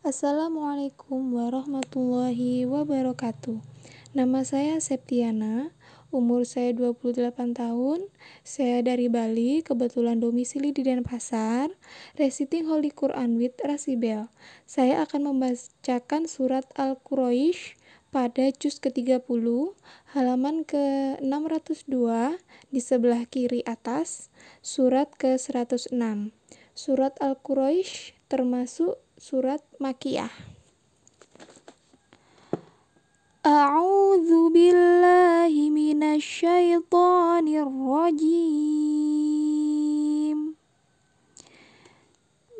Assalamualaikum warahmatullahi wabarakatuh. Nama saya Septiana, umur saya 28 tahun. Saya dari Bali, kebetulan domisili di Denpasar, reciting Holy Quran with Rasibel. Saya akan membacakan surat Al-Quraisy pada juz ke-30, halaman ke-602 di sebelah kiri atas, surat ke-106. Surat Al-Quraisy termasuk surat Makiyah. A'udzu billahi minasyaitonir rajim.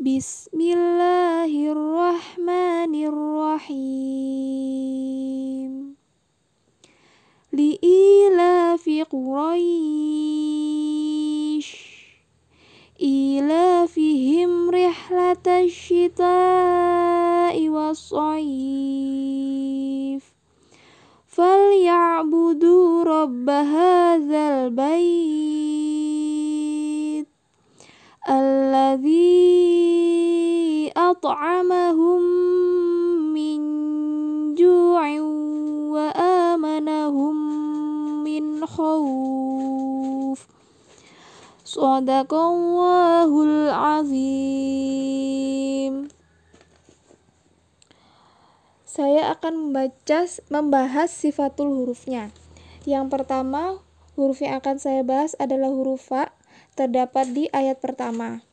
Bismillahirrahmanirrahim. Li'ilafi Quraisy الشتاء والصيف. فليعبدوا رب هذا البيت الذي أطعمهم Sadaqallahul azim. Saya akan membaca membahas sifatul hurufnya. Yang pertama, huruf yang akan saya bahas adalah huruf fa, terdapat di ayat pertama.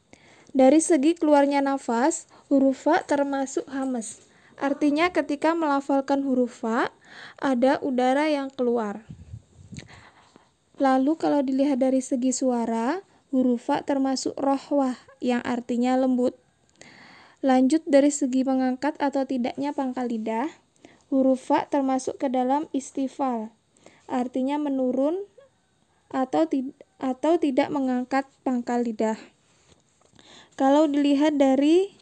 Dari segi keluarnya nafas, huruf fa termasuk hamas. Artinya ketika melafalkan huruf fa, ada udara yang keluar. Lalu kalau dilihat dari segi suara, huruf fa termasuk rohwah yang artinya lembut. Lanjut dari segi mengangkat atau tidaknya pangkal lidah, huruf fa termasuk ke dalam istifal, artinya menurun atau, atau tidak mengangkat pangkal lidah. Kalau dilihat dari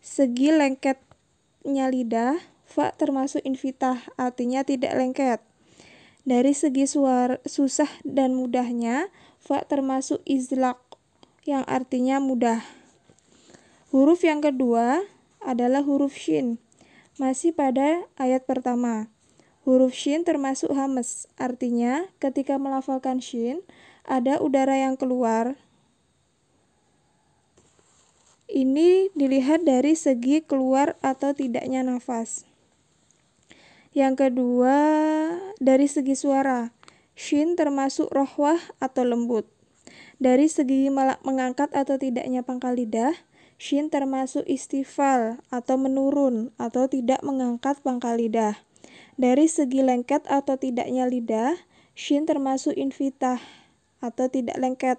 segi lengketnya lidah, fa termasuk invitah, artinya tidak lengket. Dari segi suara, susah dan mudahnya, fa termasuk izlak yang artinya mudah. Huruf yang kedua adalah huruf shin. Masih pada ayat pertama. Huruf shin termasuk hames, artinya ketika melafalkan shin, ada udara yang keluar. Ini dilihat dari segi keluar atau tidaknya nafas. Yang kedua, dari segi suara. Shin termasuk rohwah atau lembut. Dari segi mengangkat atau tidaknya pangkal lidah, shin termasuk istifal atau menurun atau tidak mengangkat pangkal lidah. Dari segi lengket atau tidaknya lidah, shin termasuk invitah atau tidak lengket.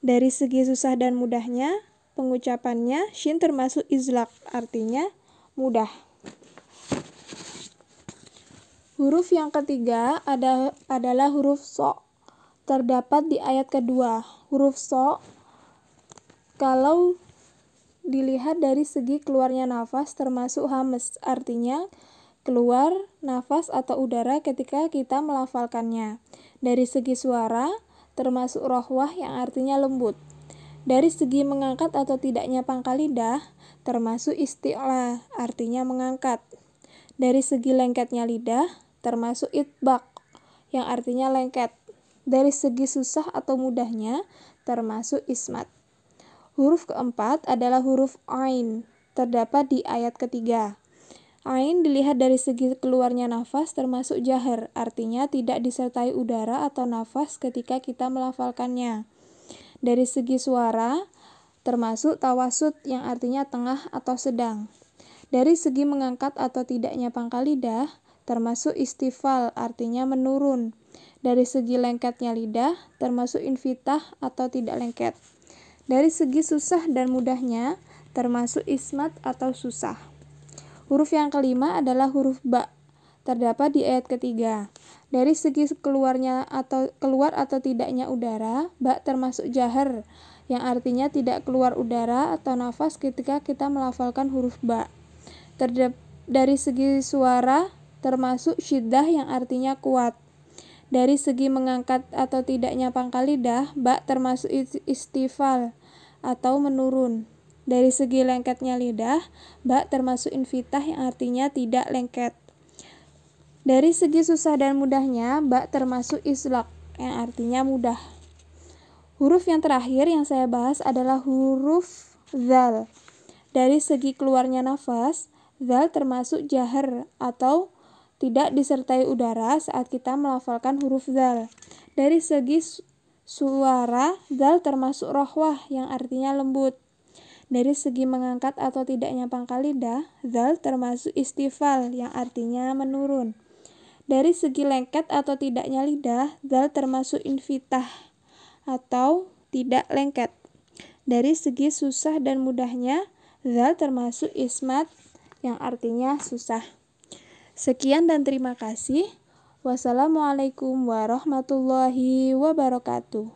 Dari segi susah dan mudahnya, pengucapannya shin termasuk izlak, artinya mudah. Huruf yang ketiga ada, adalah huruf so. Terdapat di ayat kedua. Huruf so, kalau dilihat dari segi keluarnya nafas termasuk hames, artinya keluar nafas atau udara ketika kita melafalkannya. Dari segi suara, termasuk rohwah yang artinya lembut. Dari segi mengangkat atau tidaknya pangkal lidah, termasuk isti'la, artinya mengangkat. Dari segi lengketnya lidah, termasuk itbak yang artinya lengket. Dari segi susah atau mudahnya termasuk ismat. Huruf keempat adalah huruf ain, terdapat di ayat ketiga. Ain dilihat dari segi keluarnya nafas termasuk jahar, artinya tidak disertai udara atau nafas ketika kita melafalkannya. Dari segi suara, termasuk tawasud yang artinya tengah atau sedang. Dari segi mengangkat atau tidaknya pangkal lidah, termasuk istifal artinya menurun. Dari segi lengketnya lidah, termasuk invitah atau tidak lengket. Dari segi susah dan mudahnya, termasuk ismat atau susah. Huruf yang kelima adalah huruf ba, terdapat di ayat ketiga. Dari segi keluarnya atau keluar atau tidaknya udara, ba termasuk jahar, yang artinya tidak keluar udara atau nafas ketika kita melafalkan huruf ba. Terdap dari segi suara, termasuk syiddah yang artinya kuat. Dari segi mengangkat atau tidaknya pangkal lidah, bak termasuk istifal atau menurun. Dari segi lengketnya lidah, ba termasuk infitah yang artinya tidak lengket. Dari segi susah dan mudahnya, ba termasuk islak yang artinya mudah. Huruf yang terakhir yang saya bahas adalah huruf zal. Dari segi keluarnya nafas, zal termasuk jahar atau tidak disertai udara saat kita melafalkan huruf zal. Dari segi suara, zal termasuk rohwah yang artinya lembut. Dari segi mengangkat atau tidaknya pangkal lidah, zal termasuk istifal yang artinya menurun. Dari segi lengket atau tidaknya lidah, zal termasuk infitah atau tidak lengket. Dari segi susah dan mudahnya, zal termasuk ismat yang artinya susah. Sekian dan terima kasih. Wassalamualaikum warahmatullahi wabarakatuh.